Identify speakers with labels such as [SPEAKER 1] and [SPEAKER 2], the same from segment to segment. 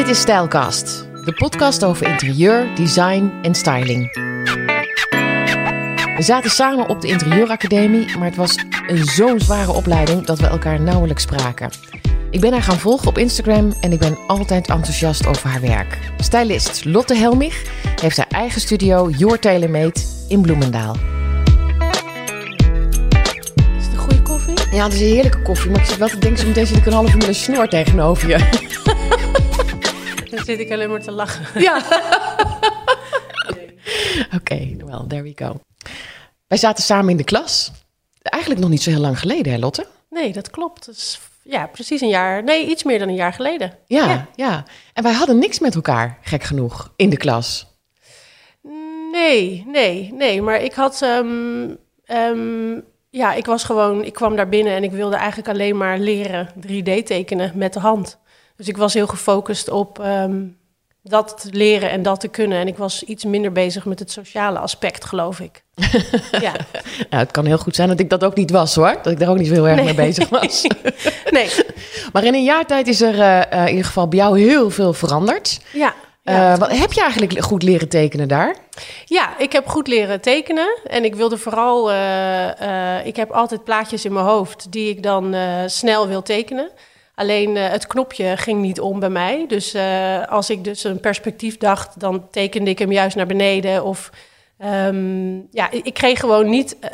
[SPEAKER 1] Dit is Stijlkast, de podcast over interieur, design en styling. We zaten samen op de interieuracademie, maar het was een zo'n zware opleiding dat we elkaar nauwelijks spraken. Ik ben haar gaan volgen op Instagram en ik ben altijd enthousiast over haar werk. Stylist Lotte Helmich heeft haar eigen studio Your Tailor Made in Bloemendaal.
[SPEAKER 2] Is het een goede koffie?
[SPEAKER 1] Ja, het is een heerlijke koffie, maar ik zit wel te denken zo meteen zit ik een half uur met een snor tegenover je.
[SPEAKER 2] Dan zit ik alleen maar te lachen.
[SPEAKER 1] Ja. Oké, well, there we go. Wij zaten samen in de klas. Eigenlijk nog niet zo heel lang geleden, hè Lotte?
[SPEAKER 2] Nee, dat klopt. Dat is ja, precies een jaar. Nee, iets meer dan een jaar geleden.
[SPEAKER 1] Ja, ja, ja. En wij hadden niks met elkaar, gek genoeg, in de klas.
[SPEAKER 2] Nee, nee, nee. Maar ik had. ehm, ja, ik was gewoon. Ik kwam daar binnen en ik wilde eigenlijk alleen maar leren 3D tekenen met de hand. Dus ik was heel gefocust op ehm, dat te leren en dat te kunnen. En ik was iets minder bezig met het sociale aspect, geloof ik. ja.
[SPEAKER 1] Het kan heel goed zijn dat ik dat ook niet was hoor. Dat ik daar ook niet zo heel erg
[SPEAKER 2] Nee.
[SPEAKER 1] mee bezig was.
[SPEAKER 2] Nee,
[SPEAKER 1] maar in een jaar tijd is er eh, eh, in ieder geval bij jou heel veel veranderd.
[SPEAKER 2] ja.
[SPEAKER 1] Eh, wat, heb je eigenlijk goed leren tekenen daar?
[SPEAKER 2] Ja, ik heb goed leren tekenen. En ik wilde vooral. ik heb altijd plaatjes in mijn hoofd die ik dan snel wil tekenen. Alleen eh, het knopje ging niet om bij mij. Dus eh, als ik dus een perspectief dacht, dan tekende ik hem juist naar beneden. Of ehm, ja, ik kreeg gewoon niet. eh,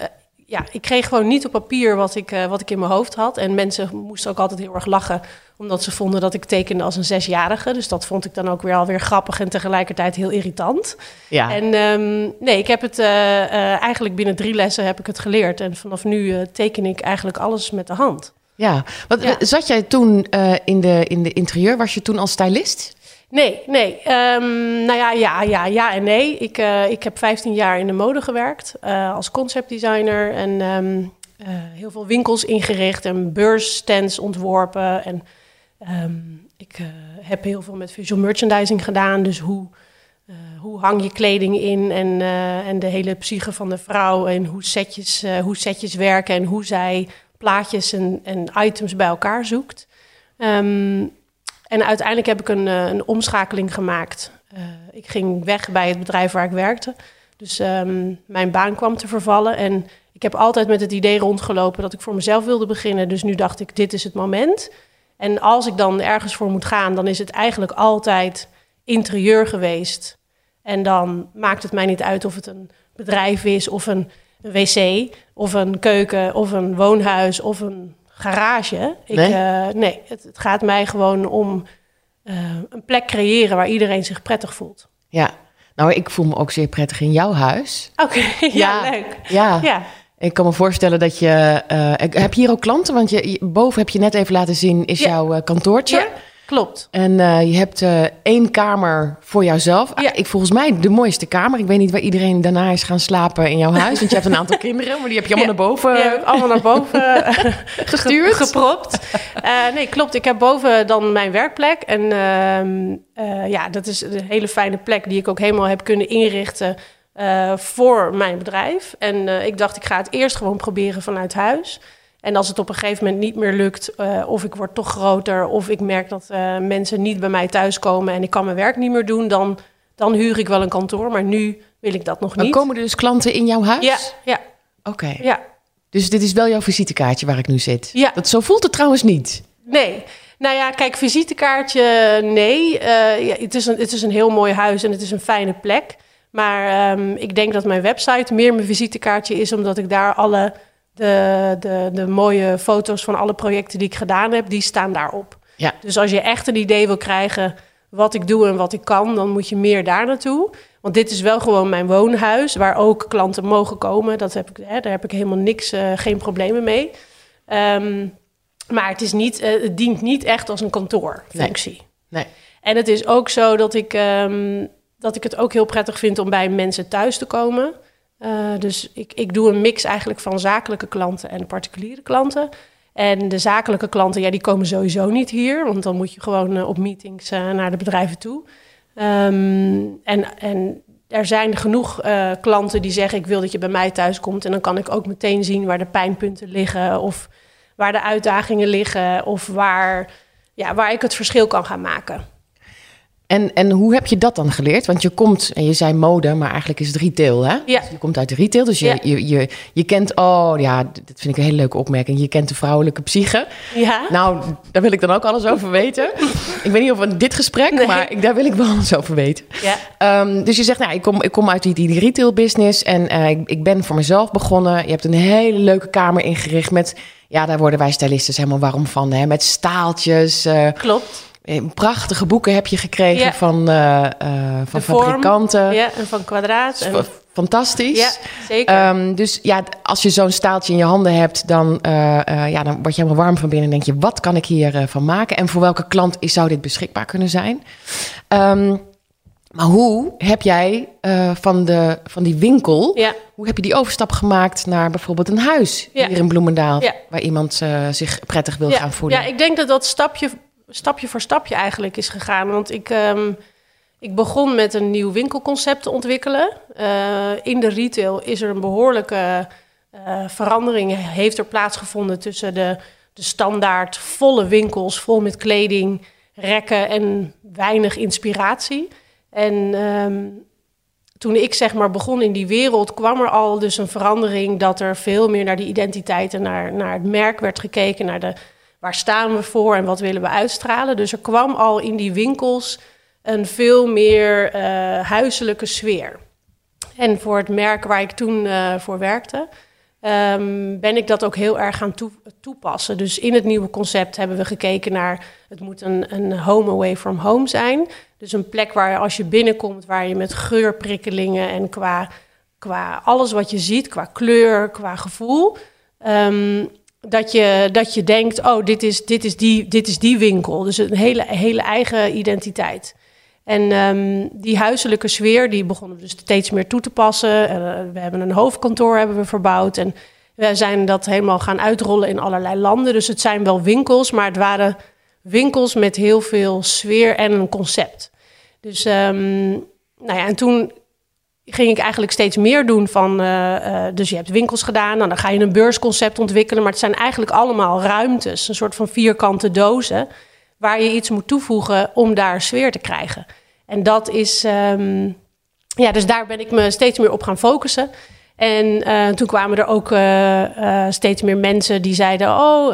[SPEAKER 2] ja, ik kreeg gewoon niet op papier wat ik, wat ik in mijn hoofd had. En mensen moesten ook altijd heel erg lachen, omdat ze vonden dat ik tekende als een zesjarige. Dus dat vond ik dan ook weer alweer grappig en tegelijkertijd heel irritant.
[SPEAKER 1] Ja.
[SPEAKER 2] En ehm, nee, ik heb het eigenlijk binnen drie lessen heb ik het geleerd. En vanaf nu eh, teken ik eigenlijk alles met de hand.
[SPEAKER 1] Ja. Wat,
[SPEAKER 2] Ja.
[SPEAKER 1] Zat jij toen eh, in, de, in de interieur? Was je toen al stylist?
[SPEAKER 2] Nee, nee. Ehm, nou ja, ja, ja, ja en nee. Ik, eh, ik heb 15 jaar in de mode gewerkt eh, als conceptdesigner. En ehm, eh, heel veel winkels ingericht en beursstands ontworpen. En ehm, ik heb heel veel met visual merchandising gedaan. Dus hoe, hoe hang je kleding in en, en de hele psyche van de vrouw. En hoe setjes, hoe setjes werken en hoe zij plaatjes en, en items bij elkaar zoekt. Ehm, en uiteindelijk heb ik een, eh, een omschakeling gemaakt. Eh, ik ging weg bij het bedrijf waar ik werkte. Dus ehm, mijn baan kwam te vervallen. En ik heb altijd met het idee rondgelopen dat ik voor mezelf wilde beginnen. Dus nu dacht ik, dit is het moment. En als ik dan ergens voor moet gaan, dan is het eigenlijk altijd interieur geweest. En dan maakt het mij niet uit of het een bedrijf is, of een, een wc, of een keuken, of een woonhuis, of een garage. Ik,
[SPEAKER 1] Nee?
[SPEAKER 2] eh, nee, het, het gaat mij gewoon om eh, een plek creëren waar iedereen zich prettig voelt.
[SPEAKER 1] Ja. Nou, ik voel me ook zeer prettig in jouw huis.
[SPEAKER 2] Oké, ja, leuk.
[SPEAKER 1] Ja.
[SPEAKER 2] Ja,
[SPEAKER 1] Ik kan me voorstellen dat je... ik- heb je hier ook klanten? Want je, boven heb je net even laten zien, is
[SPEAKER 2] Ja.
[SPEAKER 1] jouw kantoortje.
[SPEAKER 2] ja klopt.
[SPEAKER 1] En eh, je hebt eh, één kamer voor jouzelf.
[SPEAKER 2] Ja.
[SPEAKER 1] Ik volgens mij de mooiste kamer. Ik weet niet waar iedereen daarna is gaan slapen in jouw huis. Want je hebt een aantal kinderen, maar die heb je allemaal
[SPEAKER 2] Ja.
[SPEAKER 1] naar boven
[SPEAKER 2] allemaal naar boven eh,
[SPEAKER 1] gestuurd.
[SPEAKER 2] gepropt. Nee, klopt. Ik heb boven dan mijn werkplek. En ehm, eh, ja, dat is een hele fijne plek die ik ook helemaal heb kunnen inrichten voor mijn bedrijf. En ik dacht, ik ga het eerst gewoon proberen vanuit huis. En als het op een gegeven moment niet meer lukt, eh, of ik word toch groter, of ik merk dat eh, mensen niet bij mij thuiskomen en ik kan mijn werk niet meer doen, dan, dan huur ik wel een kantoor. Maar nu wil ik dat nog
[SPEAKER 1] Dan
[SPEAKER 2] niet.
[SPEAKER 1] komen er dus klanten in jouw huis?
[SPEAKER 2] Ja, ja,
[SPEAKER 1] Oké.
[SPEAKER 2] ja.
[SPEAKER 1] Dus dit is wel jouw visitekaartje waar ik nu zit?
[SPEAKER 2] Ja.
[SPEAKER 1] Dat, zo voelt het trouwens niet.
[SPEAKER 2] Nee. Nou ja, kijk, visitekaartje, nee. Eh, ja, het, is een, het is een heel mooi huis en het is een fijne plek. Maar ehm, ik denk dat mijn website meer mijn visitekaartje is... omdat ik daar alle de, de, de mooie foto's van alle projecten die ik gedaan heb... die staan daarop.
[SPEAKER 1] Ja.
[SPEAKER 2] Dus als je echt een idee wil krijgen wat ik doe en wat ik kan... dan moet je meer daar naartoe. Want dit is wel gewoon mijn woonhuis... waar ook klanten mogen komen. Dat heb ik, hè, daar heb ik helemaal niks, eh, geen problemen mee. Ehm, maar het, is niet, eh, het dient niet echt als een kantoorfunctie.
[SPEAKER 1] Nee.
[SPEAKER 2] En het is ook zo dat ik, ehm, dat ik het ook heel prettig vind om bij mensen thuis te komen. Eh, dus ik, ik doe een mix eigenlijk van zakelijke klanten en particuliere klanten. En de zakelijke klanten, ja, die komen sowieso niet hier. Want dan moet je gewoon eh, op meetings eh, naar de bedrijven toe. Ehm, en, en er zijn genoeg klanten die zeggen: Ik wil dat je bij mij thuis komt. En dan kan ik ook meteen zien waar de pijnpunten liggen. Of waar de uitdagingen liggen. Of waar, ja, waar ik het verschil kan gaan maken.
[SPEAKER 1] En, en hoe heb je dat dan geleerd? Want je komt, en je zei mode, maar eigenlijk is het retail, hè?
[SPEAKER 2] Ja.
[SPEAKER 1] Dus je komt uit de retail, dus je,
[SPEAKER 2] Ja.
[SPEAKER 1] je, je, je kent... Oh, ja, dat vind ik een hele leuke opmerking. Je kent de vrouwelijke psyche.
[SPEAKER 2] Ja.
[SPEAKER 1] Nou, daar wil ik dan ook alles over weten. ik weet niet of in dit gesprek,
[SPEAKER 2] Nee.
[SPEAKER 1] maar ik, daar wil ik wel alles over weten.
[SPEAKER 2] ja.
[SPEAKER 1] Ehm, dus je zegt, nou, ik kom, ik kom uit die, die retail business en eh, ik, ik ben voor mezelf begonnen. Je hebt een hele leuke kamer ingericht met, ja, daar worden wij stylistes helemaal warm van. Hè? Met staaltjes, eh,
[SPEAKER 2] Klopt.
[SPEAKER 1] Prachtige boeken heb je gekregen
[SPEAKER 2] Ja.
[SPEAKER 1] van, eh, eh, van
[SPEAKER 2] vorm.
[SPEAKER 1] fabrikanten.
[SPEAKER 2] Ja, en van kwadraat. En,
[SPEAKER 1] Fantastisch.
[SPEAKER 2] ja, zeker.
[SPEAKER 1] Ehm, dus ja, als je zo'n staaltje in je handen hebt, dan, eh, ja, dan word je helemaal warm van binnen en denk je, wat kan ik hier eh, van maken? En voor welke klant is, zou dit beschikbaar kunnen zijn? Ehm, maar hoe heb jij van, de, van die winkel,
[SPEAKER 2] ja.
[SPEAKER 1] hoe heb je die overstap gemaakt naar bijvoorbeeld een huis
[SPEAKER 2] Ja.
[SPEAKER 1] hier in Bloemendaal,
[SPEAKER 2] Ja.
[SPEAKER 1] waar iemand zich prettig wil gaan voelen?
[SPEAKER 2] Ja, ik denk dat dat stapje, stapje voor stapje eigenlijk is gegaan. Want ik, ehm, ik begon met een nieuw winkelconcept te ontwikkelen. Eh, in de retail is er een behoorlijke eh, verandering heeft er plaatsgevonden tussen de, de standaard volle winkels, vol met kleding, rekken en weinig inspiratie. En ehm, toen ik zeg maar begon in die wereld, kwam er al dus een verandering dat er veel meer naar die identiteit en naar, naar het merk werd gekeken, naar de waar staan we voor en wat willen we uitstralen. Dus er kwam al in die winkels een veel meer eh, huiselijke sfeer. En voor het merk waar ik toen eh, voor werkte, ehm, ben ik dat ook heel erg gaan toe- toepassen. Dus in het nieuwe concept hebben we gekeken naar, het moet een, een home away from home zijn. Dus een plek waar als je binnenkomt, waar je met geurprikkelingen en qua, qua alles wat je ziet, qua kleur, qua gevoel, ehm, dat, je, dat je denkt, oh, dit is, dit is, die, dit is die winkel. Dus een hele, hele eigen identiteit. En ehm, die huiselijke sfeer, die begonnen we dus steeds meer toe te passen. Eh, we hebben een hoofdkantoor hebben we verbouwd. En we zijn dat helemaal gaan uitrollen in allerlei landen. Dus het zijn wel winkels, maar het waren winkels met heel veel sfeer en een concept. Dus, ehm, nou ja, en toen ging ik eigenlijk steeds meer doen van... eh, eh, dus je hebt winkels gedaan, en dan ga je een beursconcept ontwikkelen... maar het zijn eigenlijk allemaal ruimtes, een soort van vierkante dozen... waar je iets moet toevoegen om daar sfeer te krijgen. En dat is... ehm, ja, dus daar ben ik me steeds meer op gaan focussen... En eh, toen kwamen er ook steeds meer mensen die zeiden: Oh,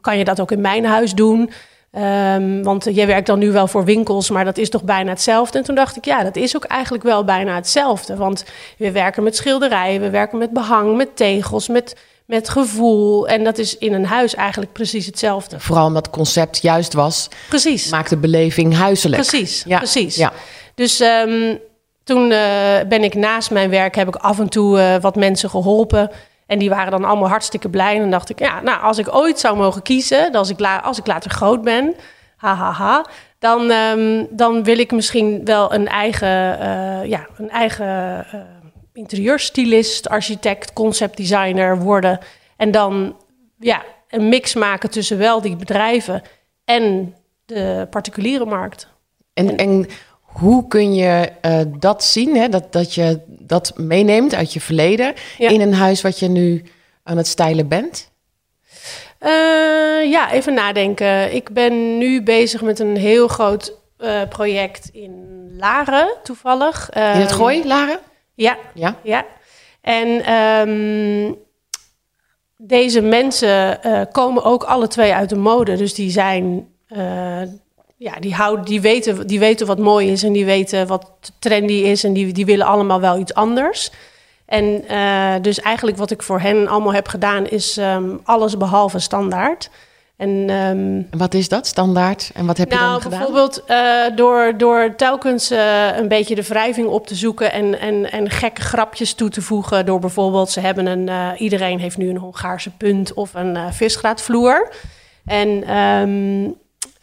[SPEAKER 2] kan je dat ook in mijn huis doen? Ehm, want jij werkt dan nu wel voor winkels, maar dat is toch bijna hetzelfde? En toen dacht ik: Ja, dat is ook eigenlijk wel bijna hetzelfde. Want we werken met schilderijen, we werken met behang, met tegels, met, met gevoel. En dat is in een huis eigenlijk precies hetzelfde.
[SPEAKER 1] Vooral omdat het concept juist was,
[SPEAKER 2] Precies.
[SPEAKER 1] maakt de beleving huiselijk.
[SPEAKER 2] Precies,
[SPEAKER 1] Ja,
[SPEAKER 2] precies.
[SPEAKER 1] ja.
[SPEAKER 2] Dus ehm, toen eh, ben ik naast mijn werk, heb ik af en toe eh, wat mensen geholpen. En die waren dan allemaal hartstikke blij. En dan dacht ik, ja, nou, als ik ooit zou mogen kiezen, als ik, la als ik later groot ben, hahaha, ha, ha, dan, ehm, dan wil ik misschien wel een eigen, eh, ja, een eigen eh, interieurstylist, architect, conceptdesigner worden. En dan ja, een mix maken tussen wel die bedrijven en de particuliere markt.
[SPEAKER 1] En, en hoe kun je eh, dat zien, hè? Dat, dat je dat meeneemt uit je verleden
[SPEAKER 2] Ja.
[SPEAKER 1] in een huis wat je nu aan het stijlen bent?
[SPEAKER 2] Eh, ja, even nadenken. Ik ben nu bezig met een heel groot eh, project in Laren, toevallig.
[SPEAKER 1] In het
[SPEAKER 2] Ehm,
[SPEAKER 1] gooi, Lara?
[SPEAKER 2] Ja,
[SPEAKER 1] Ja.
[SPEAKER 2] ja. En ehm, deze mensen komen ook alle twee uit de mode. Dus die zijn... ja, die, houden, die, weten, die weten wat mooi is en die weten wat trendy is. En die, die willen allemaal wel iets anders. En eh, dus eigenlijk wat ik voor hen allemaal heb gedaan... is ehm, alles behalve standaard. En ehm,
[SPEAKER 1] En wat is dat, standaard? En wat heb je
[SPEAKER 2] nou,
[SPEAKER 1] dan gedaan?
[SPEAKER 2] bijvoorbeeld eh, door, door telkens eh, een beetje de wrijving op te zoeken en, en, en gekke grapjes toe te voegen. Door bijvoorbeeld, ze hebben een, iedereen heeft nu een Hongaarse punt of een visgraatvloer. En ehm,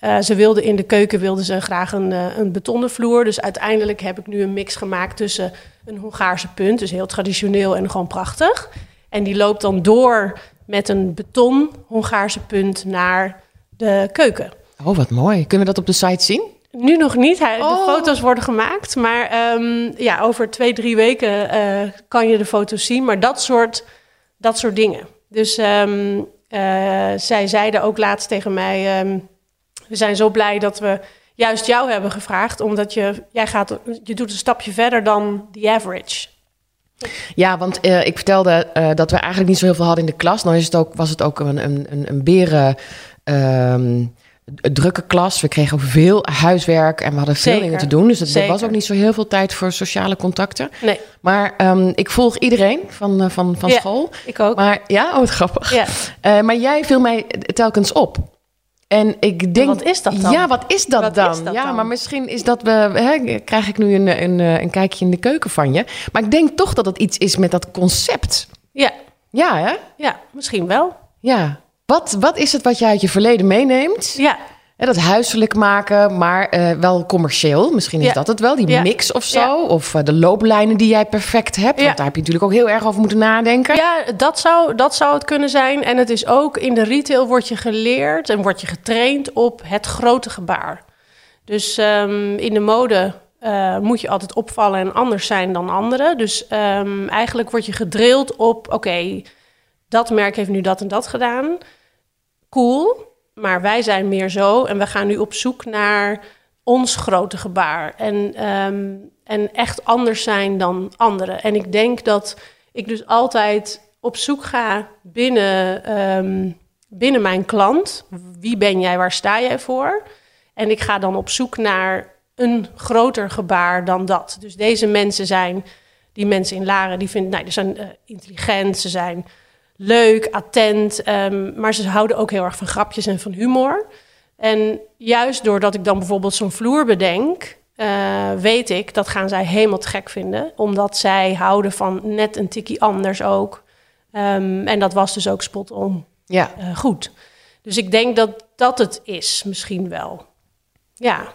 [SPEAKER 2] eh, ze wilden in de keuken wilden ze graag een, eh, een betonnen vloer. Dus uiteindelijk heb ik nu een mix gemaakt tussen een Hongaarse punt, dus heel traditioneel en gewoon prachtig. En die loopt dan door met een beton Hongaarse punt naar de keuken.
[SPEAKER 1] Oh, wat mooi. Kunnen we dat op de site zien?
[SPEAKER 2] Nu nog niet. De
[SPEAKER 1] Oh.
[SPEAKER 2] foto's worden gemaakt. Maar ehm, ja, over twee, drie weken eh, kan je de foto's zien. Maar dat soort, dat soort dingen. Dus ehm, eh, zij zeiden ook laatst tegen mij... ehm, we zijn zo blij dat we juist jou hebben gevraagd, omdat je, jij gaat, je doet een stapje verder dan the average.
[SPEAKER 1] Ja, want uh, ik vertelde uh, dat we eigenlijk niet zo heel veel hadden in de klas. Nou is het ook, was het ook een, een, een beren... Um, drukke klas. We kregen ook veel huiswerk en we hadden veel dingen te doen. Dus het, er was ook niet zo heel veel tijd voor sociale contacten.
[SPEAKER 2] Nee.
[SPEAKER 1] Maar um, ik volg iedereen van, uh, van, van
[SPEAKER 2] ja,
[SPEAKER 1] school.
[SPEAKER 2] Ik ook.
[SPEAKER 1] Maar ja, oh, wat grappig.
[SPEAKER 2] Ja.
[SPEAKER 1] Uh, maar jij viel mij telkens op. En ik denk.
[SPEAKER 2] Wat is dat dan?
[SPEAKER 1] Ja, wat is dat
[SPEAKER 2] wat
[SPEAKER 1] dan?
[SPEAKER 2] Is dat
[SPEAKER 1] ja,
[SPEAKER 2] dan?
[SPEAKER 1] maar misschien is dat we. Hè, krijg ik nu een, een, een kijkje in de keuken van je. Maar ik denk toch dat het iets is met dat concept.
[SPEAKER 2] Ja.
[SPEAKER 1] Ja, hè?
[SPEAKER 2] Ja, misschien wel.
[SPEAKER 1] Ja. Wat, wat is het wat jij uit je verleden meeneemt?
[SPEAKER 2] Ja.
[SPEAKER 1] En dat huiselijk maken, maar uh, wel commercieel. Misschien is
[SPEAKER 2] ja.
[SPEAKER 1] dat het wel, die
[SPEAKER 2] ja.
[SPEAKER 1] mix of zo.
[SPEAKER 2] Ja.
[SPEAKER 1] Of uh, de looplijnen die jij perfect hebt. Want daar heb je natuurlijk ook heel erg over moeten nadenken.
[SPEAKER 2] Ja, dat zou, dat zou het kunnen zijn. En het is ook in de retail wordt je geleerd en wordt je getraind op het grote gebaar. Dus um, in de mode uh, moet je altijd opvallen en anders zijn dan anderen. Dus um, eigenlijk word je gedrild op, oké, okay, dat merk heeft nu dat en dat gedaan. Cool, maar wij zijn meer zo en we gaan nu op zoek naar ons grote gebaar. En, um, en echt anders zijn dan anderen. En ik denk dat ik dus altijd op zoek ga binnen, um, binnen mijn klant. Wie ben jij, waar sta jij voor? En ik ga dan op zoek naar een groter gebaar dan dat. Dus deze mensen zijn, die mensen in Laren, die vinden, nou, die zijn uh, intelligent, ze zijn leuk, attent, um, maar ze houden ook heel erg van grapjes en van humor. En juist doordat ik dan bijvoorbeeld zo'n vloer bedenk, uh, weet ik dat gaan zij helemaal te gek vinden, omdat zij houden van net een tikkie anders ook. Um, en dat was dus ook spot on
[SPEAKER 1] ja.
[SPEAKER 2] uh, goed. Dus ik denk dat dat het is, misschien wel. Ja.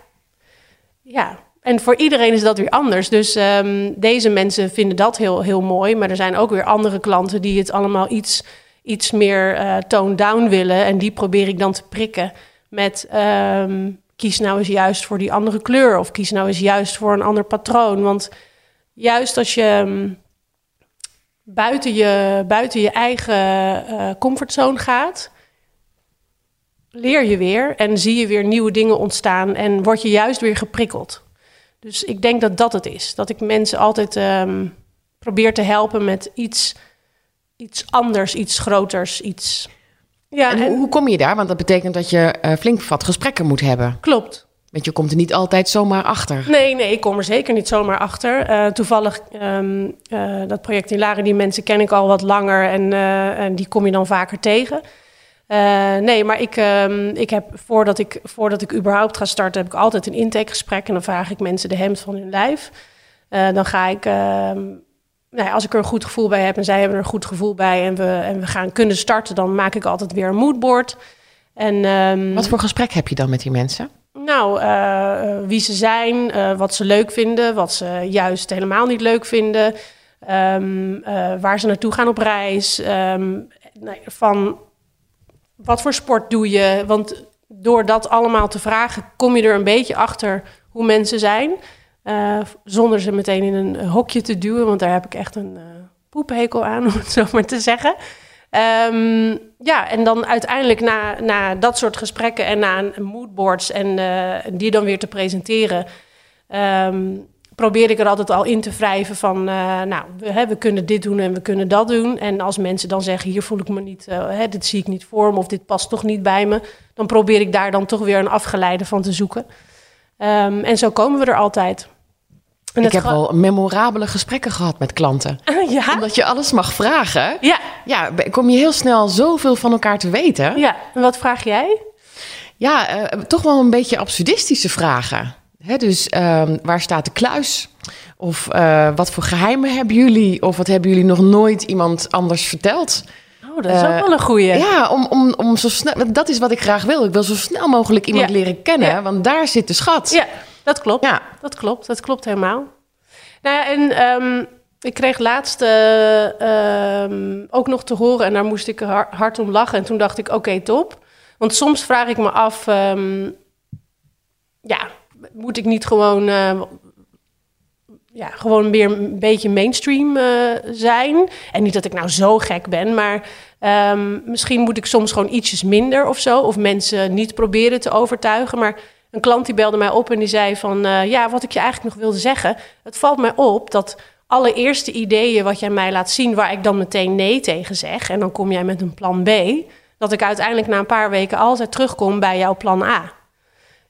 [SPEAKER 2] Ja, en voor iedereen is dat weer anders. Dus um, deze mensen vinden dat heel, heel mooi. Maar er zijn ook weer andere klanten die het allemaal iets, iets meer uh, tone down willen. En die probeer ik dan te prikken met... Um, kies nou eens juist voor die andere kleur. Of kies nou eens juist voor een ander patroon. Want juist als je um, buiten, je, buiten je eigen uh, comfortzone gaat... leer je weer en zie je weer nieuwe dingen ontstaan... en word je juist weer geprikkeld. Dus ik denk dat dat het is. Dat ik mensen altijd um, probeer te helpen met iets, iets anders, iets groters, iets...
[SPEAKER 1] Ja, en, en hoe kom je daar? Want dat betekent dat je uh, flink wat gesprekken moet hebben.
[SPEAKER 2] Klopt.
[SPEAKER 1] Want je komt er niet altijd zomaar achter.
[SPEAKER 2] Nee, nee, ik kom er zeker niet zomaar achter. Uh, toevallig, um, uh, dat project in Laren, die mensen ken ik al wat langer en, en die kom je dan vaker tegen. Uh, nee, maar ik, um, ik heb voordat ik, voordat ik überhaupt ga starten, heb ik altijd een intakegesprek. En dan vraag ik mensen de hemd van hun lijf. Uh, dan ga ik, uh, nou ja, als ik er een goed gevoel bij heb en zij hebben er een goed gevoel bij en we, en we gaan kunnen starten, dan maak ik altijd weer een moodboard. En, um,
[SPEAKER 1] wat voor gesprek heb je dan met die mensen?
[SPEAKER 2] Nou, uh, wie ze zijn, wat ze leuk vinden, wat ze juist helemaal niet leuk vinden, waar ze naartoe gaan op reis. Nee, van wat voor sport doe je? Want door dat allemaal te vragen, kom je er een beetje achter hoe mensen zijn. Uh, zonder ze meteen in een hokje te duwen, want daar heb ik echt een uh, poephekel aan, om het zo maar te zeggen. Um, ja, en dan uiteindelijk na, na dat soort gesprekken en na een moodboards en uh, die dan weer te presenteren, um, probeer ik er altijd al in te wrijven van, uh, nou, we, hè, we kunnen dit doen en we kunnen dat doen. En als mensen dan zeggen, hier voel ik me niet, uh, hè, dit zie ik niet voor me of dit past toch niet bij me, dan probeer ik daar dan toch weer een afgeleide van te zoeken. Um, en zo komen we er altijd.
[SPEAKER 1] En ik heb wel memorabele gesprekken gehad met klanten.
[SPEAKER 2] ja?
[SPEAKER 1] Omdat je alles mag vragen.
[SPEAKER 2] Ja.
[SPEAKER 1] Ja, kom je heel snel zoveel van elkaar te weten.
[SPEAKER 2] Ja, en wat vraag jij?
[SPEAKER 1] Ja, uh, toch wel een beetje absurdistische vragen. He, dus um, waar staat de kluis? Of uh, wat voor geheimen hebben jullie? Of wat hebben jullie nog nooit iemand anders verteld?
[SPEAKER 2] Oh, dat is uh, ook wel een goeie.
[SPEAKER 1] Ja, om, om, om zo snel... Dat is wat ik graag wil. Ik wil zo snel mogelijk iemand
[SPEAKER 2] ja.
[SPEAKER 1] leren kennen.
[SPEAKER 2] Ja.
[SPEAKER 1] Want daar zit de schat.
[SPEAKER 2] Ja, dat klopt.
[SPEAKER 1] Ja.
[SPEAKER 2] Dat klopt. Dat klopt helemaal. Nou ja, en um, ik kreeg laatst uh, um, ook nog te horen... en daar moest ik hard om lachen. En toen dacht ik, oké, okay, top. Want soms vraag ik me af... Ja, moet ik niet gewoon, uh, ja, gewoon weer een beetje mainstream uh, zijn? En niet dat ik nou zo gek ben, maar um, misschien moet ik soms gewoon ietsjes minder of zo. Of mensen niet proberen te overtuigen. Maar een klant die belde mij op en die zei van... eh, ja, wat ik je eigenlijk nog wilde zeggen. Het valt mij op dat alle eerste ideeën wat jij mij laat zien... waar ik dan meteen nee tegen zeg... en dan kom jij met een plan B... dat ik uiteindelijk na een paar weken altijd terugkom bij jouw plan A.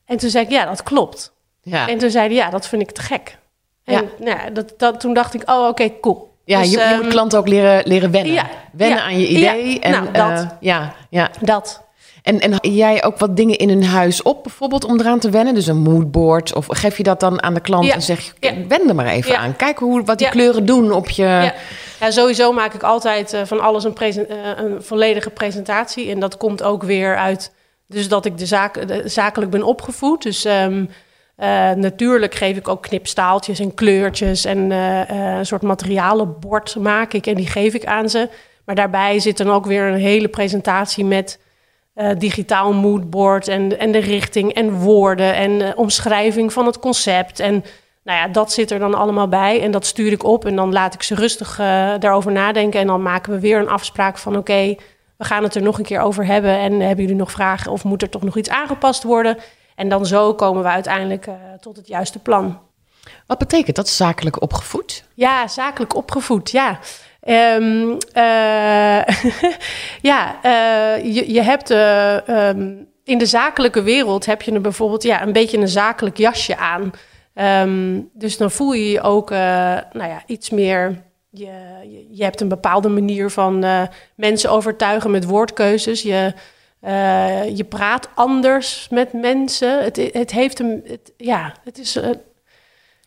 [SPEAKER 2] En toen zei ik, ja, dat klopt.
[SPEAKER 1] Ja,
[SPEAKER 2] En toen zei hij, ja, dat vind ik te gek. En
[SPEAKER 1] Ja.
[SPEAKER 2] nou ja, dat, dat, toen dacht ik, oh, oké, cool.
[SPEAKER 1] ja
[SPEAKER 2] Dus,
[SPEAKER 1] je, je
[SPEAKER 2] ehm,
[SPEAKER 1] moet klanten ook leren, leren wennen.
[SPEAKER 2] ja,
[SPEAKER 1] wennen
[SPEAKER 2] ja,
[SPEAKER 1] aan je idee.
[SPEAKER 2] ja,
[SPEAKER 1] en,
[SPEAKER 2] nou, dat.
[SPEAKER 1] eh, ja, ja.
[SPEAKER 2] Dat.
[SPEAKER 1] En, en jij ook wat dingen in hun huis op, bijvoorbeeld om eraan te wennen? Dus een moodboard? Of geef je dat dan aan de klant en zeg je, wend er maar even aan. Kijk hoe, wat die kleuren doen op je...
[SPEAKER 2] Ja. sowieso maak ik altijd eh, van alles een, eh, een volledige presentatie. En dat komt ook weer uit, dus dat ik de zaak, de- zakelijk ben opgevoed. Dus ehm, eh, natuurlijk geef ik ook knipstaaltjes en kleurtjes en eh, eh, een soort materialenbord maak ik en die geef ik aan ze. Maar daarbij zit dan ook weer een hele presentatie met eh, digitaal moodboard en, en de richting en woorden en eh, omschrijving van het concept. En nou ja, dat zit er dan allemaal bij en dat stuur ik op en dan laat ik ze rustig eh, daarover nadenken. En dan maken we weer een afspraak van oké, we gaan het er nog een keer over hebben. En hebben jullie nog vragen of moet er toch nog iets aangepast worden? En dan zo komen we uiteindelijk eh, tot het juiste plan.
[SPEAKER 1] Wat betekent dat, zakelijk opgevoed?
[SPEAKER 2] Ja, zakelijk opgevoed, ja. Ehm, eh, ja, eh, je, je hebt eh, ehm, in de zakelijke wereld heb je een, bijvoorbeeld ja, een beetje een zakelijk jasje aan. Ehm, dus dan voel je je ook nou ja, iets meer. Je, je, je hebt een bepaalde manier van eh, mensen overtuigen met woordkeuzes. Je, eh, je praat anders met mensen. Het, het heeft een. Het, ja, het is. eh,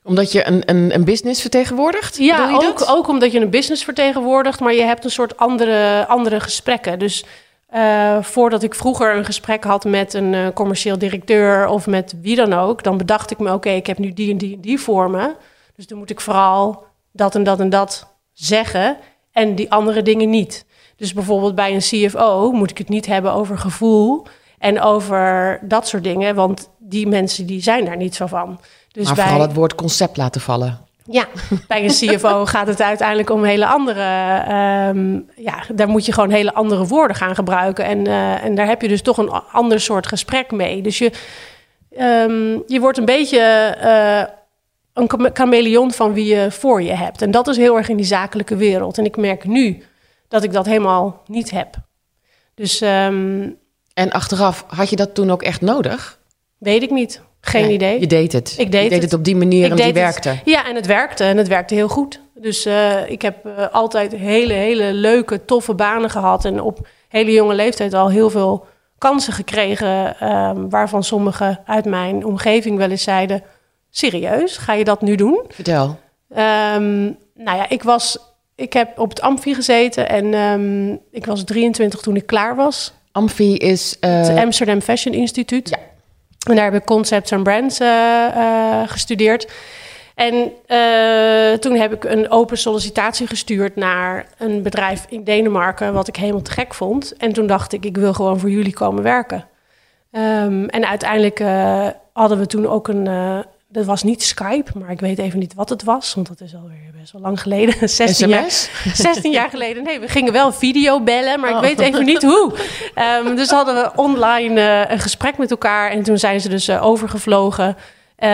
[SPEAKER 1] Omdat je een, een, een business vertegenwoordigt?
[SPEAKER 2] ja,
[SPEAKER 1] je
[SPEAKER 2] ook,
[SPEAKER 1] dat?
[SPEAKER 2] ook omdat je een business vertegenwoordigt, maar je hebt een soort andere, andere gesprekken. Dus voordat ik vroeger een gesprek had met een commercieel directeur of met wie dan ook, dan bedacht ik me: oké, ik heb nu die en die en die voor me. Dus dan moet ik vooral dat en dat en dat zeggen en die andere dingen niet. Dus bijvoorbeeld bij een CFO moet ik het niet hebben over gevoel en over dat soort dingen, want die mensen die zijn daar niet zo van. Dus
[SPEAKER 1] maar
[SPEAKER 2] bij...
[SPEAKER 1] vooral het woord concept laten vallen.
[SPEAKER 2] Ja, bij een CFO gaat het uiteindelijk om hele andere. ehm, ja, daar moet je gewoon hele andere woorden gaan gebruiken. En, eh, en daar heb je dus toch een ander soort gesprek mee. Dus je, ehm, je wordt een beetje eh, een chame- chameleon van wie je voor je hebt. En dat is heel erg in die zakelijke wereld. En ik merk nu dat ik dat helemaal niet heb. Dus ehm,
[SPEAKER 1] En achteraf, had je dat toen ook echt nodig?
[SPEAKER 2] weet ik niet. Geen
[SPEAKER 1] Nee,
[SPEAKER 2] idee.
[SPEAKER 1] Je deed het.
[SPEAKER 2] Ik deed
[SPEAKER 1] je deed
[SPEAKER 2] het.
[SPEAKER 1] het op die manier en die werkte.
[SPEAKER 2] Het. Ja, en het werkte. En het werkte heel goed. Dus eh, ik heb eh, altijd hele, hele leuke, toffe banen gehad. En op hele jonge leeftijd al heel veel kansen gekregen. ehm, waarvan sommigen uit mijn omgeving wel eens zeiden... Serieus, ga je dat nu doen?
[SPEAKER 1] Vertel.
[SPEAKER 2] Ehm, nou ja, ik was... Ik heb op het Amfi gezeten en ehm, ik was 23 toen ik klaar was.
[SPEAKER 1] Amfi is... eh,
[SPEAKER 2] Het Amsterdam Fashion Instituut.
[SPEAKER 1] Ja.
[SPEAKER 2] En daar heb ik concepts en brands eh, eh, gestudeerd. En toen heb ik een open sollicitatie gestuurd naar een bedrijf in Denemarken, wat ik helemaal te gek vond. En toen dacht ik, ik wil gewoon voor jullie komen werken. Ehm, en uiteindelijk hadden we toen ook een. Dat was niet Skype, maar ik weet even niet wat het was, want dat is alweer best wel lang geleden. 16 jaar,
[SPEAKER 1] SMS?
[SPEAKER 2] 16 jaar geleden. Nee, we gingen wel video bellen, maar
[SPEAKER 1] Oh.
[SPEAKER 2] ik weet even niet hoe. Ehm, dus hadden we online eh, een gesprek met elkaar. En toen zijn ze dus eh, overgevlogen eh,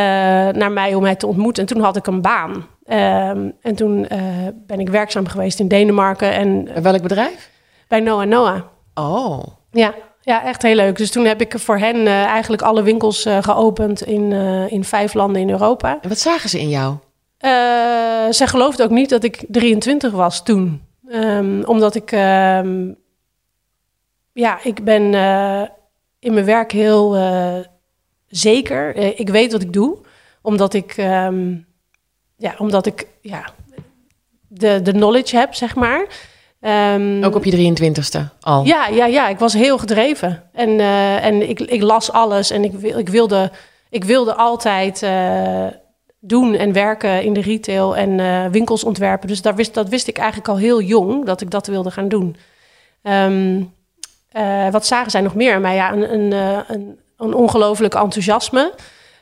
[SPEAKER 2] naar mij om mij te ontmoeten. En toen had ik een baan. Ehm, en toen ben ik werkzaam geweest in Denemarken en
[SPEAKER 1] Bij welk bedrijf?
[SPEAKER 2] bij Noah Noah.
[SPEAKER 1] Oh.
[SPEAKER 2] Ja, ja, echt heel leuk. Dus toen heb ik voor hen eh, eigenlijk alle winkels eh, geopend in, eh, in vijf landen in Europa.
[SPEAKER 1] En wat zagen ze in jou?
[SPEAKER 2] Eh, zij geloofde ook niet dat ik 23 was toen. Ehm, omdat ik... ehm, ja, ik ben in mijn werk heel zeker. Ik weet wat ik doe. Omdat ik... ehm, ja, omdat ik... Ja, de, de knowledge heb, zeg maar. Ehm,
[SPEAKER 1] Ook op je 23ste al?
[SPEAKER 2] ja, ja, ja, ik was heel gedreven. En, eh, en ik, ik las alles en ik, ik, wilde, ik wilde altijd eh, doen en werken in de retail en eh, winkels ontwerpen. Dus daar wist, dat wist ik eigenlijk al heel jong, dat ik dat wilde gaan doen. Ehm, eh, wat zagen zij nog meer aan mij? Ja, een, een, een, een ongelooflijk enthousiasme.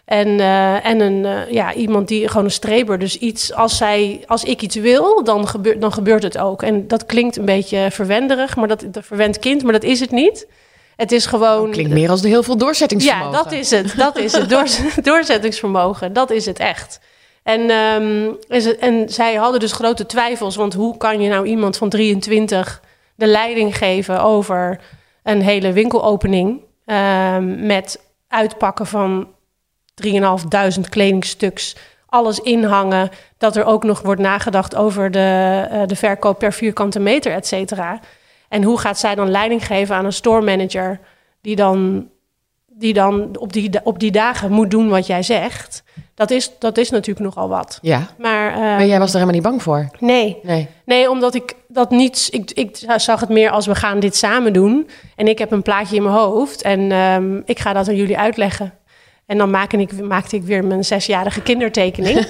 [SPEAKER 2] En, eh, en een, eh, ja, iemand die gewoon een streber. Dus iets, als, zij, als ik iets wil, dan, gebeurt dan gebeurt het ook. En dat klinkt een beetje verwenderig, maar dat, dat verwend kind, maar dat is het niet. Het is gewoon.
[SPEAKER 1] Klinkt meer als heel veel doorzettingsvermogen.
[SPEAKER 2] Ja, dat is het. Dat is het. Door, doorzettingsvermogen. Dat is het echt. En, um, en zij hadden dus grote twijfels. Want hoe kan je nou iemand van 23 de leiding geven over een hele winkelopening? Um, met uitpakken van 3.500 kledingstuks, alles inhangen. Dat er ook nog wordt nagedacht over de, uh, de verkoop per vierkante meter, et cetera. En hoe gaat zij dan leiding geven aan een store manager die dan, die dan op, die, op die dagen moet doen wat jij zegt? Dat is, dat is natuurlijk nogal wat.
[SPEAKER 1] Ja.
[SPEAKER 2] Maar, uh,
[SPEAKER 1] maar jij was er helemaal niet bang voor?
[SPEAKER 2] Nee.
[SPEAKER 1] Nee,
[SPEAKER 2] nee omdat ik dat niet... Ik, ik zag het meer als we gaan dit samen doen. En ik heb een plaatje in mijn hoofd. En um, ik ga dat aan jullie uitleggen. En dan maakte ik, maakte ik weer mijn zesjarige kindertekening.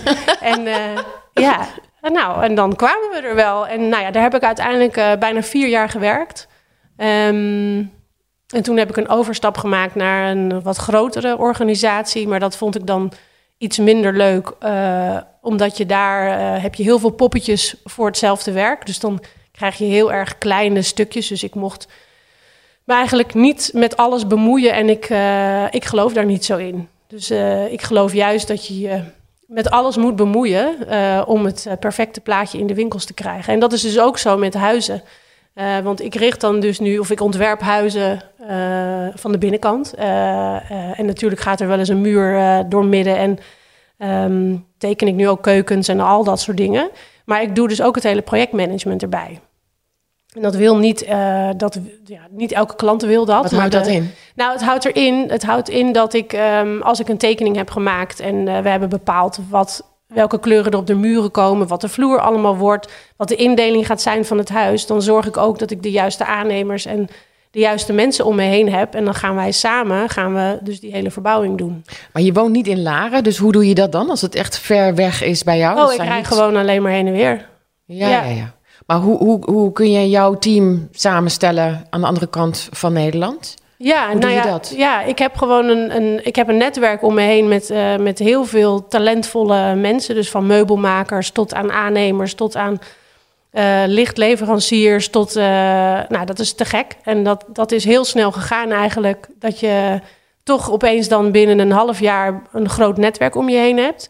[SPEAKER 2] en uh, ja, nou, en dan kwamen we er wel. En nou ja, daar heb ik uiteindelijk uh, bijna vier jaar gewerkt. Um, en toen heb ik een overstap gemaakt naar een wat grotere organisatie. Maar dat vond ik dan iets minder leuk. Uh, omdat je daar heb je heel veel poppetjes voor hetzelfde werk. Dus dan krijg je heel erg kleine stukjes. Dus ik mocht me eigenlijk niet met alles bemoeien. En ik, uh, ik geloof daar niet zo in. Dus ik geloof juist dat je je met alles moet bemoeien om het perfecte plaatje in de winkels te krijgen. En dat is dus ook zo met huizen. Want ik richt dan dus nu, of ik ontwerp huizen van de binnenkant. En natuurlijk gaat er wel eens een muur door midden. En um, teken ik nu ook keukens en al dat soort dingen. Maar ik doe dus ook het hele projectmanagement erbij. En dat wil niet, dat, ja, niet elke klant wil dat.
[SPEAKER 1] Wat houdt dat in?
[SPEAKER 2] Nou, het houdt erin, het houdt in dat ik, um, als ik een tekening heb gemaakt en we hebben bepaald wat welke kleuren er op de muren komen, wat de vloer allemaal wordt, wat de indeling gaat zijn van het huis, dan zorg ik ook dat ik de juiste aannemers en de juiste mensen om me heen heb. En dan gaan wij samen, gaan we dus die hele verbouwing doen.
[SPEAKER 1] Maar je woont niet in Laren, dus hoe doe je dat dan als het echt ver weg is bij jou?
[SPEAKER 2] Oh, ik rij niet... gewoon alleen maar heen en weer.
[SPEAKER 1] Ja, ja, ja. ja. Maar hoe, hoe, hoe kun je jouw team samenstellen aan de andere kant van Nederland?
[SPEAKER 2] Ja,
[SPEAKER 1] Hoe
[SPEAKER 2] nou
[SPEAKER 1] doe je
[SPEAKER 2] ja,
[SPEAKER 1] dat?
[SPEAKER 2] ja, ik heb gewoon een, een, ik heb een netwerk om me heen met, uh, met heel veel talentvolle mensen. Dus van meubelmakers tot aan aannemers, tot aan uh, lichtleveranciers, tot, uh, nou dat is te gek. En dat, dat is heel snel gegaan eigenlijk, dat je toch opeens dan binnen een half jaar een groot netwerk om je heen hebt.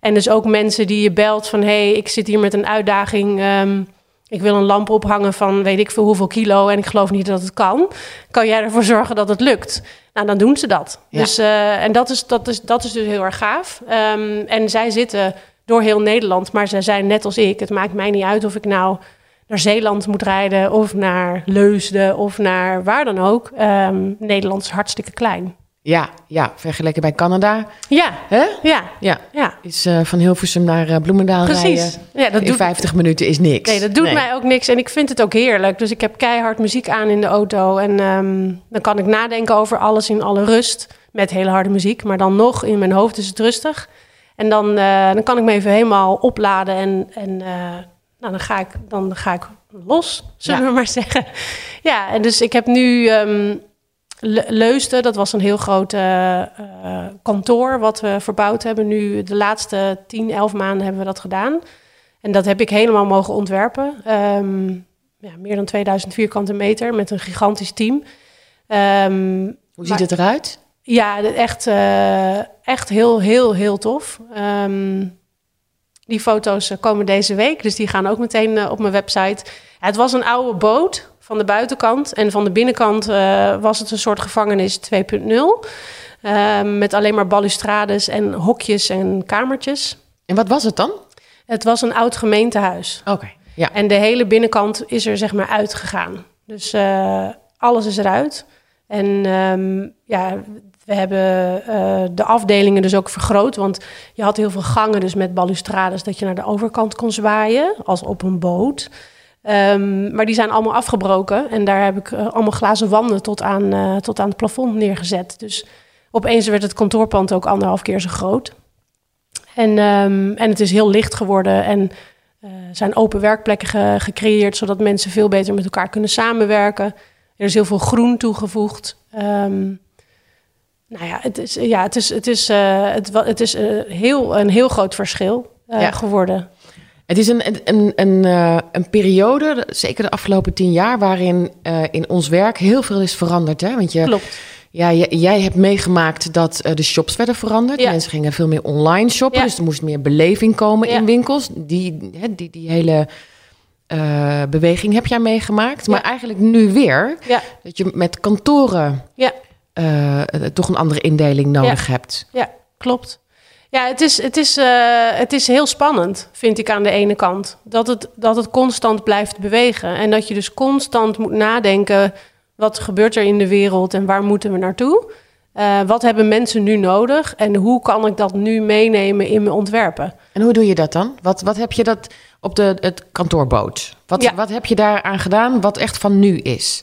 [SPEAKER 2] En dus ook mensen die je belt van, hé, hey, ik zit hier met een uitdaging... Um, ik wil een lamp ophangen van weet ik veel hoeveel kilo en ik geloof niet dat het kan. Kan jij ervoor zorgen dat het lukt? Nou, dan doen ze dat.
[SPEAKER 1] Ja.
[SPEAKER 2] Dus, uh, en dat is, dat, is, dat is dus heel erg gaaf. Um, en zij zitten door heel Nederland, maar zij zijn net als ik. Het maakt mij niet uit of ik nou naar Zeeland moet rijden of naar Leusden of naar waar dan ook. Um, Nederland is hartstikke klein.
[SPEAKER 1] Ja, ja, vergeleken bij Canada.
[SPEAKER 2] Ja,
[SPEAKER 1] Hè?
[SPEAKER 2] ja,
[SPEAKER 1] Ja,
[SPEAKER 2] ja.
[SPEAKER 1] is uh, van Hilversum naar uh, Bloemendaal
[SPEAKER 2] Precies.
[SPEAKER 1] rijden.
[SPEAKER 2] Ja, dat
[SPEAKER 1] In
[SPEAKER 2] doet,
[SPEAKER 1] 50 minuten is niks.
[SPEAKER 2] Nee, dat doet mij ook niks. En ik vind het ook heerlijk. Dus ik heb keihard muziek aan in de auto. En um, dan kan ik nadenken over alles in alle rust. Met hele harde muziek. Maar dan nog, in mijn hoofd is het rustig. En dan, uh, dan kan ik me even helemaal opladen. En, en nou, dan, ga ik, dan ga ik los, zullen
[SPEAKER 1] Ja.
[SPEAKER 2] we maar zeggen. Ja, en dus ik heb nu... Um, Le- Leusden, dat was een heel groot uh, uh, kantoor wat we verbouwd hebben. Nu de laatste 10, 11 maanden hebben we dat gedaan. En dat heb ik helemaal mogen ontwerpen. Um, ja, meer dan 2000 vierkante meter met een gigantisch team. Um,
[SPEAKER 1] Hoe ziet het eruit?
[SPEAKER 2] Ja, echt, uh, echt heel, heel, heel tof. Um, die foto's komen deze week, dus die gaan ook meteen op mijn website. Ja, het was een oude boot van de buitenkant. En van de binnenkant uh, was het een soort gevangenis 2.0. Uh, met alleen maar balustrades en hokjes en kamertjes.
[SPEAKER 1] En wat was het dan?
[SPEAKER 2] Het was een oud gemeentehuis.
[SPEAKER 1] Oké, okay, ja.
[SPEAKER 2] En de hele binnenkant is er zeg maar uitgegaan. Dus uh, alles is eruit. En um, ja, we hebben uh, de afdelingen dus ook vergroot. Want je had heel veel gangen dus met balustrades... dat je naar de overkant kon zwaaien, als op een boot. Um, maar die zijn allemaal afgebroken. En daar heb ik uh, allemaal glazen wanden tot aan, uh, tot aan het plafond neergezet. Dus opeens werd het kantoorpand ook anderhalf keer zo groot. En, um, en het is heel licht geworden. En uh, zijn open werkplekken ge gecreëerd... zodat mensen veel beter met elkaar kunnen samenwerken. Er is heel veel groen toegevoegd. Um, nou ja, het is, ja, het is, het is, het, het is heel, een heel groot verschil ja. geworden.
[SPEAKER 1] Het is een, een, een, uh, een periode, zeker de afgelopen tien jaar, waarin uh, in ons werk heel veel is veranderd. Hè? Want je,
[SPEAKER 2] Klopt.
[SPEAKER 1] Ja, jij, jij hebt meegemaakt dat uh, de shops werden veranderd.
[SPEAKER 2] Ja.
[SPEAKER 1] Mensen gingen veel meer online shoppen,
[SPEAKER 2] Ja.
[SPEAKER 1] dus er moest meer beleving komen
[SPEAKER 2] Ja.
[SPEAKER 1] in winkels. Die, hè, die, die hele eh, beweging heb jij meegemaakt. Maar eigenlijk nu weer, dat je met kantoren
[SPEAKER 2] ja.
[SPEAKER 1] eh, eh, toch een andere indeling nodig hebt.
[SPEAKER 2] Ja, klopt. Ja, het is, het, is, eh, het is heel spannend, vind ik aan de ene kant. Dat het, dat het constant blijft bewegen. En dat je dus constant moet nadenken... wat gebeurt er in de wereld en waar moeten we naartoe? Eh, wat hebben mensen nu nodig? En hoe kan ik dat nu meenemen in mijn ontwerpen?
[SPEAKER 1] En hoe doe je dat dan? Wat, wat heb je dat op de, het kantoorboot? Wat,
[SPEAKER 2] Ja.
[SPEAKER 1] wat heb je daaraan gedaan wat echt van nu is?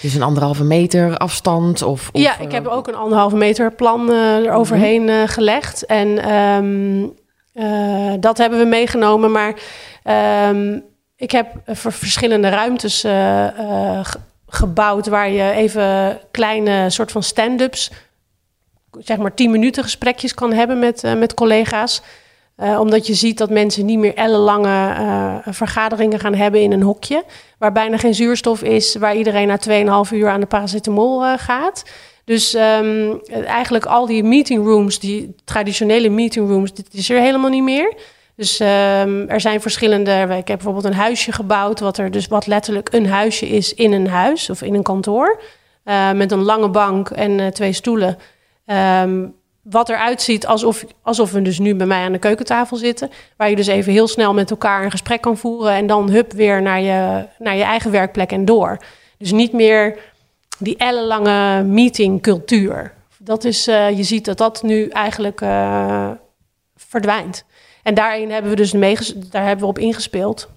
[SPEAKER 1] Dus een anderhalve meter afstand? Of, of,
[SPEAKER 2] ja, ik
[SPEAKER 1] eh,
[SPEAKER 2] heb ook een anderhalve meter plan eh eroverheen eh, gelegd. En ehm, eh, dat hebben we meegenomen. Maar ehm, ik heb voor verschillende ruimtes eh, eh, ge- gebouwd... waar je even kleine soort van stand-ups... zeg maar 10 minuten gesprekjes kan hebben met, eh, met collega's... Eh, omdat je ziet dat mensen niet meer ellenlange eh vergaderingen gaan hebben in een hokje. Waar bijna geen zuurstof is. Waar iedereen na 2,5 uur aan de paracetamol eh, gaat. Dus ehm, eigenlijk al die meeting rooms, die traditionele meeting rooms, dit is er helemaal niet meer. Dus ehm, er zijn verschillende. Ik heb bijvoorbeeld een huisje gebouwd, wat er dus wat letterlijk een huisje is in een huis of in een kantoor. Met een lange bank en twee stoelen. Ehm, wat eruit ziet alsof, alsof we dus nu bij mij aan de keukentafel zitten. Waar je dus even heel snel met elkaar een gesprek kan voeren. En dan hup weer naar je, naar je eigen werkplek en door. Dus niet meer die ellenlange meetingcultuur. Dat is, eh, je ziet dat dat nu eigenlijk eh, verdwijnt. En daarin hebben we dus daar hebben we op ingespeeld.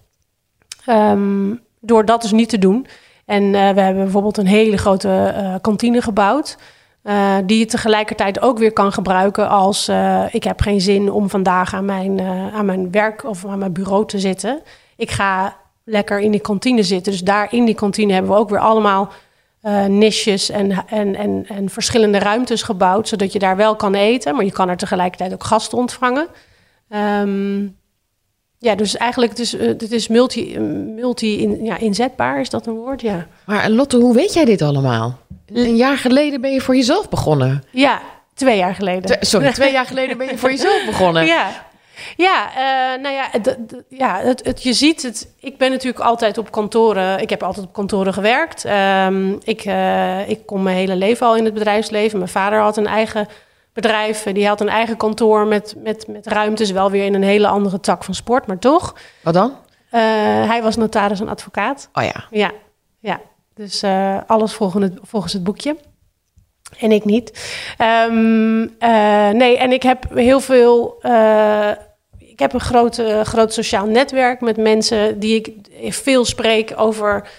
[SPEAKER 2] Ehm, door dat dus niet te doen. En eh, we hebben bijvoorbeeld een hele grote kantine gebouwd. Eh, die je tegelijkertijd ook weer kan gebruiken als eh, ik heb geen zin om vandaag aan mijn, eh, aan mijn werk of aan mijn bureau te zitten. Ik ga lekker in die kantine zitten. Dus daar in die kantine hebben we ook weer allemaal niches en, en, en, en verschillende ruimtes gebouwd. Zodat je daar wel kan eten, maar je kan er tegelijkertijd ook gasten ontvangen. Ehm, ja, dus eigenlijk is het is multi, multi in, ja, inzetbaar, is dat een woord? Ja.
[SPEAKER 1] Maar Lotte, hoe weet jij dit allemaal? Een jaar geleden ben je voor jezelf begonnen.
[SPEAKER 2] Ja, twee jaar geleden.
[SPEAKER 1] Twee- sorry, twee jaar geleden ben je voor jezelf begonnen.
[SPEAKER 2] Ja, ja eh, nou ja, ja het, het, je ziet het. Ik ben natuurlijk altijd op kantoren. Ik heb altijd op kantoren gewerkt. Ehm, ik, eh, ik kom mijn hele leven al in het bedrijfsleven. Mijn vader had een eigen bedrijf. Die had een eigen kantoor met, met, met ruimtes. Wel weer in een hele andere tak van sport, maar toch.
[SPEAKER 1] Wat dan?
[SPEAKER 2] Eh, hij was notaris en advocaat.
[SPEAKER 1] Oh ja.
[SPEAKER 2] Ja, ja. Dus eh, alles volgens het, volgens het boekje. En ik niet. Ehm, eh, nee, en ik heb heel veel. eh, ik heb een groot, groot sociaal netwerk met mensen die ik veel spreek over.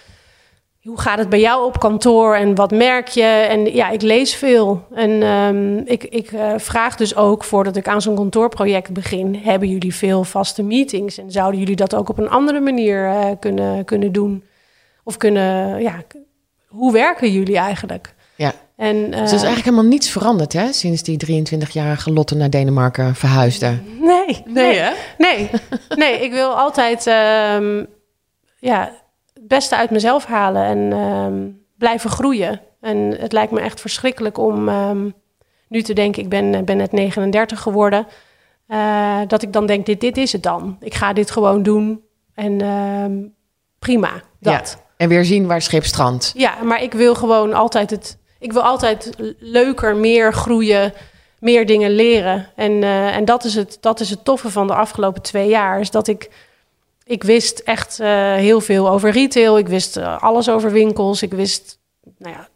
[SPEAKER 2] Hoe gaat het bij jou op kantoor en wat merk je? En ja, ik lees veel. En ehm, ik, ik vraag dus ook voordat ik aan zo'n kantoorproject begin: hebben jullie veel vaste meetings? En zouden jullie dat ook op een andere manier kunnen, kunnen doen? Of kunnen, ja, hoe werken jullie eigenlijk?
[SPEAKER 1] Ja.
[SPEAKER 2] En,
[SPEAKER 1] Dus er is eigenlijk helemaal niets veranderd, hè? Sinds die 23-jarige Lotte naar Denemarken verhuisde.
[SPEAKER 2] Nee, nee,
[SPEAKER 1] hè?
[SPEAKER 2] nee, nee. Ik wil altijd ehm, ja, het beste uit mezelf halen en ehm, blijven groeien. En het lijkt me echt verschrikkelijk om ehm, nu te denken, ik ben, ben net 39 geworden. eh, dat ik dan denk, dit, dit is het dan. Ik ga dit gewoon doen en ehm, prima, dat.
[SPEAKER 1] Ja. En weer zien waar het schip strandt.
[SPEAKER 2] Ja, maar ik wil gewoon altijd het. Ik wil altijd leuker, meer groeien, meer dingen leren. En, eh, en dat, is het, dat is het toffe van de afgelopen twee jaar. Is dat ik. Ik wist echt eh, heel veel over retail. Ik wist eh, alles over winkels. Ik wist. Nou ja,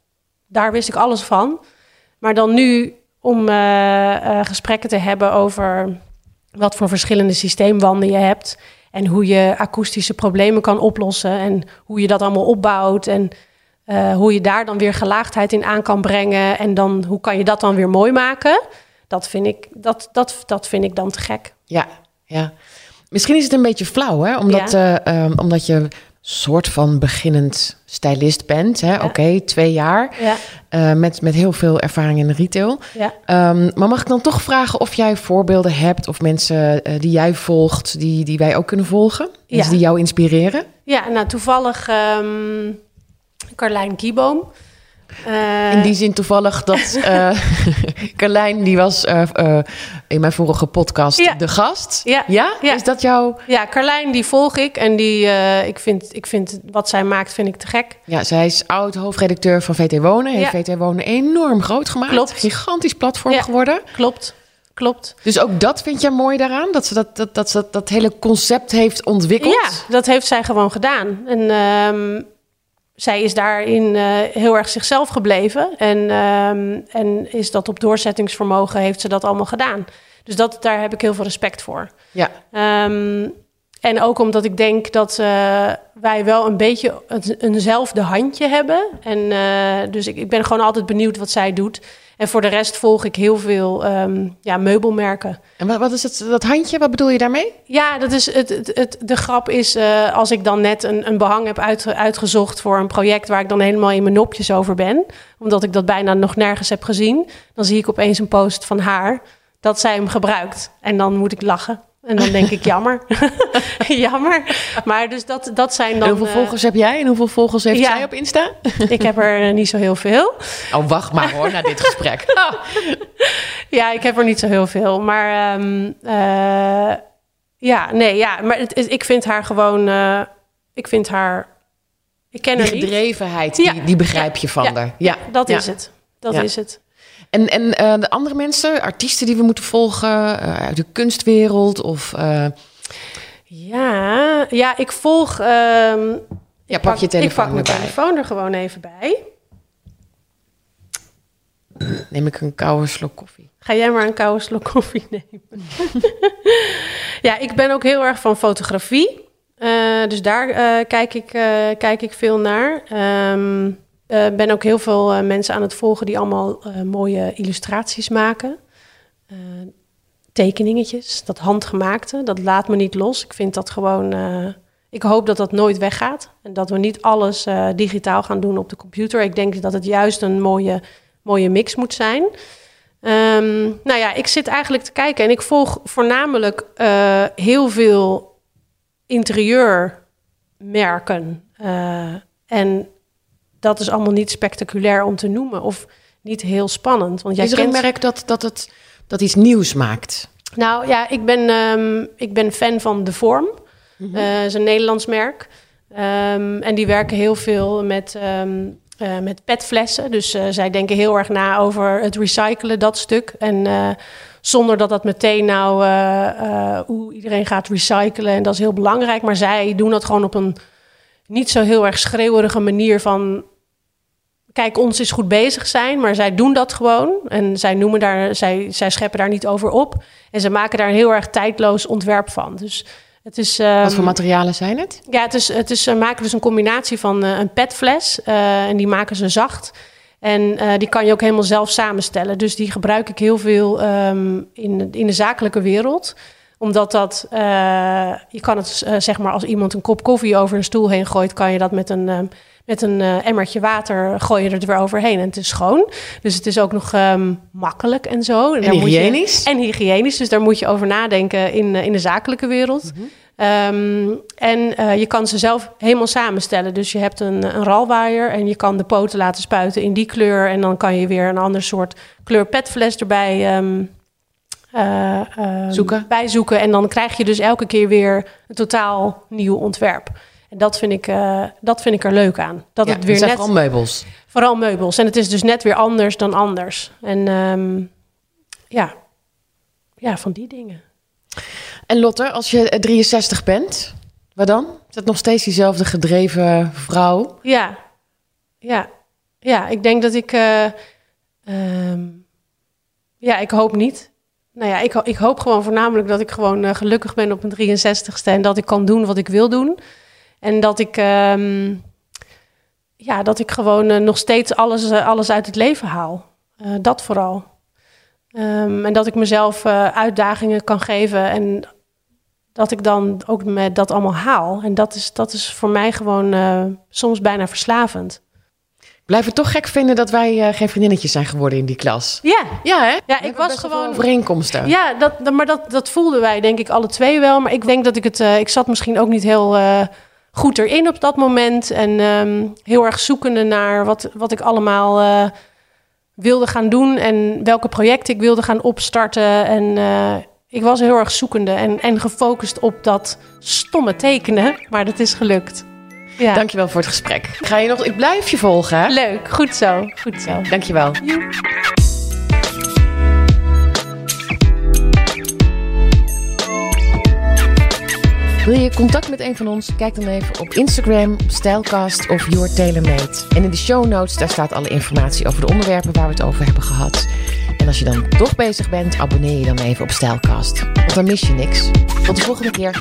[SPEAKER 2] daar wist ik alles van. Maar dan nu om gesprekken te hebben over wat voor verschillende systeemwanden je hebt. En hoe je akoestische problemen kan oplossen. En hoe je dat allemaal opbouwt. En eh, hoe je daar dan weer gelaagdheid in aan kan brengen. En dan hoe kan je dat dan weer mooi maken. Dat vind ik, dat, dat, dat vind ik dan te gek.
[SPEAKER 1] Ja, ja. Misschien is het een beetje flauw, hè? Omdat,
[SPEAKER 2] Ja.
[SPEAKER 1] eh, ehm, omdat je soort van beginnend stylist bent. Hè? Oké, twee jaar.
[SPEAKER 2] Ja.
[SPEAKER 1] Uh, met, met heel veel ervaring in de retail.
[SPEAKER 2] Ja.
[SPEAKER 1] Um, maar mag ik dan toch vragen of jij voorbeelden hebt of mensen uh, die jij volgt, die, die wij ook kunnen volgen?
[SPEAKER 2] Ja.
[SPEAKER 1] die jou inspireren?
[SPEAKER 2] Ja, nou toevallig ehm Carlijn Kieboom. Eh,
[SPEAKER 1] In die zin toevallig dat eh Carlijn, die was eh, in mijn vorige podcast
[SPEAKER 2] Ja.
[SPEAKER 1] de gast.
[SPEAKER 2] Ja.
[SPEAKER 1] ja?
[SPEAKER 2] Ja.
[SPEAKER 1] Is dat jouw...
[SPEAKER 2] Ja, Carlijn die volg ik en die, ik, vind, ik vind wat zij maakt vind ik te gek.
[SPEAKER 1] Ja, zij is oud hoofdredacteur van VT Wonen. Heeft. VT Wonen enorm groot gemaakt.
[SPEAKER 2] Klopt.
[SPEAKER 1] Gigantisch platform geworden.
[SPEAKER 2] Klopt, klopt.
[SPEAKER 1] Dus ook dat vind jij mooi daaraan? Dat ze dat, dat, dat, ze dat, dat hele concept heeft ontwikkeld?
[SPEAKER 2] Ja, dat heeft zij gewoon gedaan. En ehm, zij is daarin eh, heel erg zichzelf gebleven. En, ehm, en is dat op doorzettingsvermogen heeft ze dat allemaal gedaan. Dus dat, daar heb ik heel veel respect voor.
[SPEAKER 1] Ja.
[SPEAKER 2] Ehm, en ook omdat ik denk dat eh, wij wel een beetje een, eenzelfde handje hebben. En eh, dus ik, ik ben gewoon altijd benieuwd wat zij doet. En voor de rest volg ik heel veel ehm, ja, meubelmerken.
[SPEAKER 1] En wat, wat is het, dat handje? Wat bedoel je daarmee?
[SPEAKER 2] Ja, dat is het, het, het- de grap is eh, als ik dan net een, een behang heb uit, uitgezocht voor een project waar ik dan helemaal in mijn nopjes over ben, omdat ik dat bijna nog nergens heb gezien, dan zie ik opeens een post van haar dat zij hem gebruikt. En dan moet ik lachen. En dan denk ik jammer. jammer. Maar dus dat, dat zijn dan.
[SPEAKER 1] en hoeveel
[SPEAKER 2] eh,
[SPEAKER 1] volgers heb jij en hoeveel volgers heeft
[SPEAKER 2] ja.
[SPEAKER 1] zij op Insta?
[SPEAKER 2] ik heb er eh, niet zo heel veel.
[SPEAKER 1] Oh, wacht maar hoor, na dit gesprek.
[SPEAKER 2] Ja, ik heb er niet zo heel veel. Maar ehm, eh, ja, nee, ja. Maar het, ik vind haar gewoon. eh, ik vind haar. Ik ken
[SPEAKER 1] Die
[SPEAKER 2] haar niet.
[SPEAKER 1] gedrevenheid,
[SPEAKER 2] Ja.
[SPEAKER 1] die, die begrijp je van
[SPEAKER 2] Ja.
[SPEAKER 1] haar. Ja,
[SPEAKER 2] Dat
[SPEAKER 1] ja.
[SPEAKER 2] is het. Dat
[SPEAKER 1] Ja.
[SPEAKER 2] is het.
[SPEAKER 1] En, en eh, de andere mensen, artiesten die we moeten volgen eh, uit de kunstwereld of... eh,
[SPEAKER 2] Ja, ja ik volg. ehm,
[SPEAKER 1] ja, pak je telefoon
[SPEAKER 2] Ik pak mijn
[SPEAKER 1] erbij.
[SPEAKER 2] telefoon er gewoon even bij.
[SPEAKER 1] Neem ik een koude slok koffie.
[SPEAKER 2] Ga jij maar een koude slok koffie nemen. ja, ik ben ook heel erg van fotografie. Dus daar kijk, ik, kijk ik veel naar. Ehm eh, ben ook heel veel eh, mensen aan het volgen die allemaal eh, mooie illustraties maken. Tekeningetjes, dat handgemaakte, dat laat me niet los. Ik vind dat gewoon... ik hoop dat dat nooit weggaat. En dat we niet alles digitaal gaan doen op de computer. Ik denk dat het juist een mooie, mooie mix moet zijn. Ehm, nou ja, ik zit eigenlijk te kijken en ik volg voornamelijk heel veel interieurmerken. En dat is allemaal niet spectaculair om te noemen of niet heel spannend. Want jij
[SPEAKER 1] is er een merk dat, dat, het, dat iets nieuws maakt?
[SPEAKER 2] Nou ja, ik ben, ehm, ik ben fan van De Vorm. Eh is een Nederlands merk. Ehm, en die werken heel veel met, ehm, eh, met petflessen. Dus eh, zij denken heel erg na over het recyclen, dat stuk. En zonder dat dat meteen nou... hoe iedereen gaat recyclen en dat is heel belangrijk. Maar zij doen dat gewoon op een niet zo heel erg schreeuwerige manier van... Kijk, ons is goed bezig zijn, maar zij doen dat gewoon. En zij noemen daar, zij, zij scheppen daar niet over op. En ze maken daar een heel erg tijdloos ontwerp van. Dus het is.
[SPEAKER 1] Wat voor
[SPEAKER 2] ehm,
[SPEAKER 1] materialen zijn het?
[SPEAKER 2] ja, het is, het is, ze maken dus een combinatie van eh, een petfles eh, en die maken ze zacht. En eh, die kan je ook helemaal zelf samenstellen. Dus die gebruik ik heel veel ehm, in, in de zakelijke wereld omdat dat, eh, je kan het eh, zeg maar als iemand een kop koffie over een stoel heen gooit, kan je dat met een, ehm, met een eh, emmertje water gooi je er weer overheen en het is schoon. Dus het is ook nog ehm, makkelijk en zo.
[SPEAKER 1] En
[SPEAKER 2] daar moet je-
[SPEAKER 1] hygiënisch?
[SPEAKER 2] en hygiënisch, dus daar moet je over nadenken in, eh, in de zakelijke wereld. Ehm, en eh, je kan ze zelf helemaal samenstellen. Dus je hebt een, een ralwaaier en je kan de poten laten spuiten in die kleur. En dan kan je weer een ander soort kleur petfles erbij ehm, eh, ehm,
[SPEAKER 1] Zoeken.
[SPEAKER 2] bijzoeken. En dan krijg je dus elke keer weer een totaal nieuw ontwerp. En dat vind ik, eh, dat vind ik er leuk aan. Dat
[SPEAKER 1] Ja,
[SPEAKER 2] het weer net...
[SPEAKER 1] vooral meubels.
[SPEAKER 2] Vooral meubels. En het is dus net weer anders dan anders. En ehm, ja. ja, van die dingen.
[SPEAKER 1] En Lotte, als je eh, 63 bent, wat dan? Is dat nog steeds diezelfde gedreven vrouw?
[SPEAKER 2] Ja, ja, ja. Ik denk dat ik. eh, ehm, ja, ik hoop niet. Nou ja, ik, ik hoop gewoon voornamelijk dat ik gewoon eh, gelukkig ben op mijn 63ste en dat ik kan doen wat ik wil doen. En dat ik. ehm, ja, dat ik gewoon eh, nog steeds alles, eh, alles uit het leven haal. Dat vooral. Ehm, en dat ik mezelf uitdagingen kan geven en dat ik dan ook met dat allemaal haal. En dat is, dat is voor mij gewoon soms bijna verslavend.
[SPEAKER 1] Blijf het toch gek vinden dat wij uh, geen vriendinnetjes zijn geworden in die klas.
[SPEAKER 2] Ja,
[SPEAKER 1] ja, hè?
[SPEAKER 2] ja ik was gewoon
[SPEAKER 1] overeenkomsten.
[SPEAKER 2] Ja, dat, maar dat, dat voelden wij denk ik alle twee wel. Maar ik denk dat ik het, uh, ik zat misschien ook niet heel goed erin op dat moment. En um, heel erg zoekende naar wat, wat ik allemaal wilde gaan doen en welke projecten ik wilde gaan opstarten. En ik was heel erg zoekende en, en gefocust op dat stomme tekenen, maar dat is gelukt.
[SPEAKER 1] Ja. Dankjewel voor het gesprek. Ga je nog, ik blijf je volgen.
[SPEAKER 2] Leuk, goed zo, goed zo.
[SPEAKER 1] Dankjewel. Wil je contact met een van ons? Kijk dan even op Instagram, Stylecast of Your TaylorMade. En in de show notes daar staat alle informatie over de onderwerpen waar we het over hebben gehad. En als je dan toch bezig bent, abonneer je dan even op Stylecast. Want dan mis je niks. Tot de volgende keer.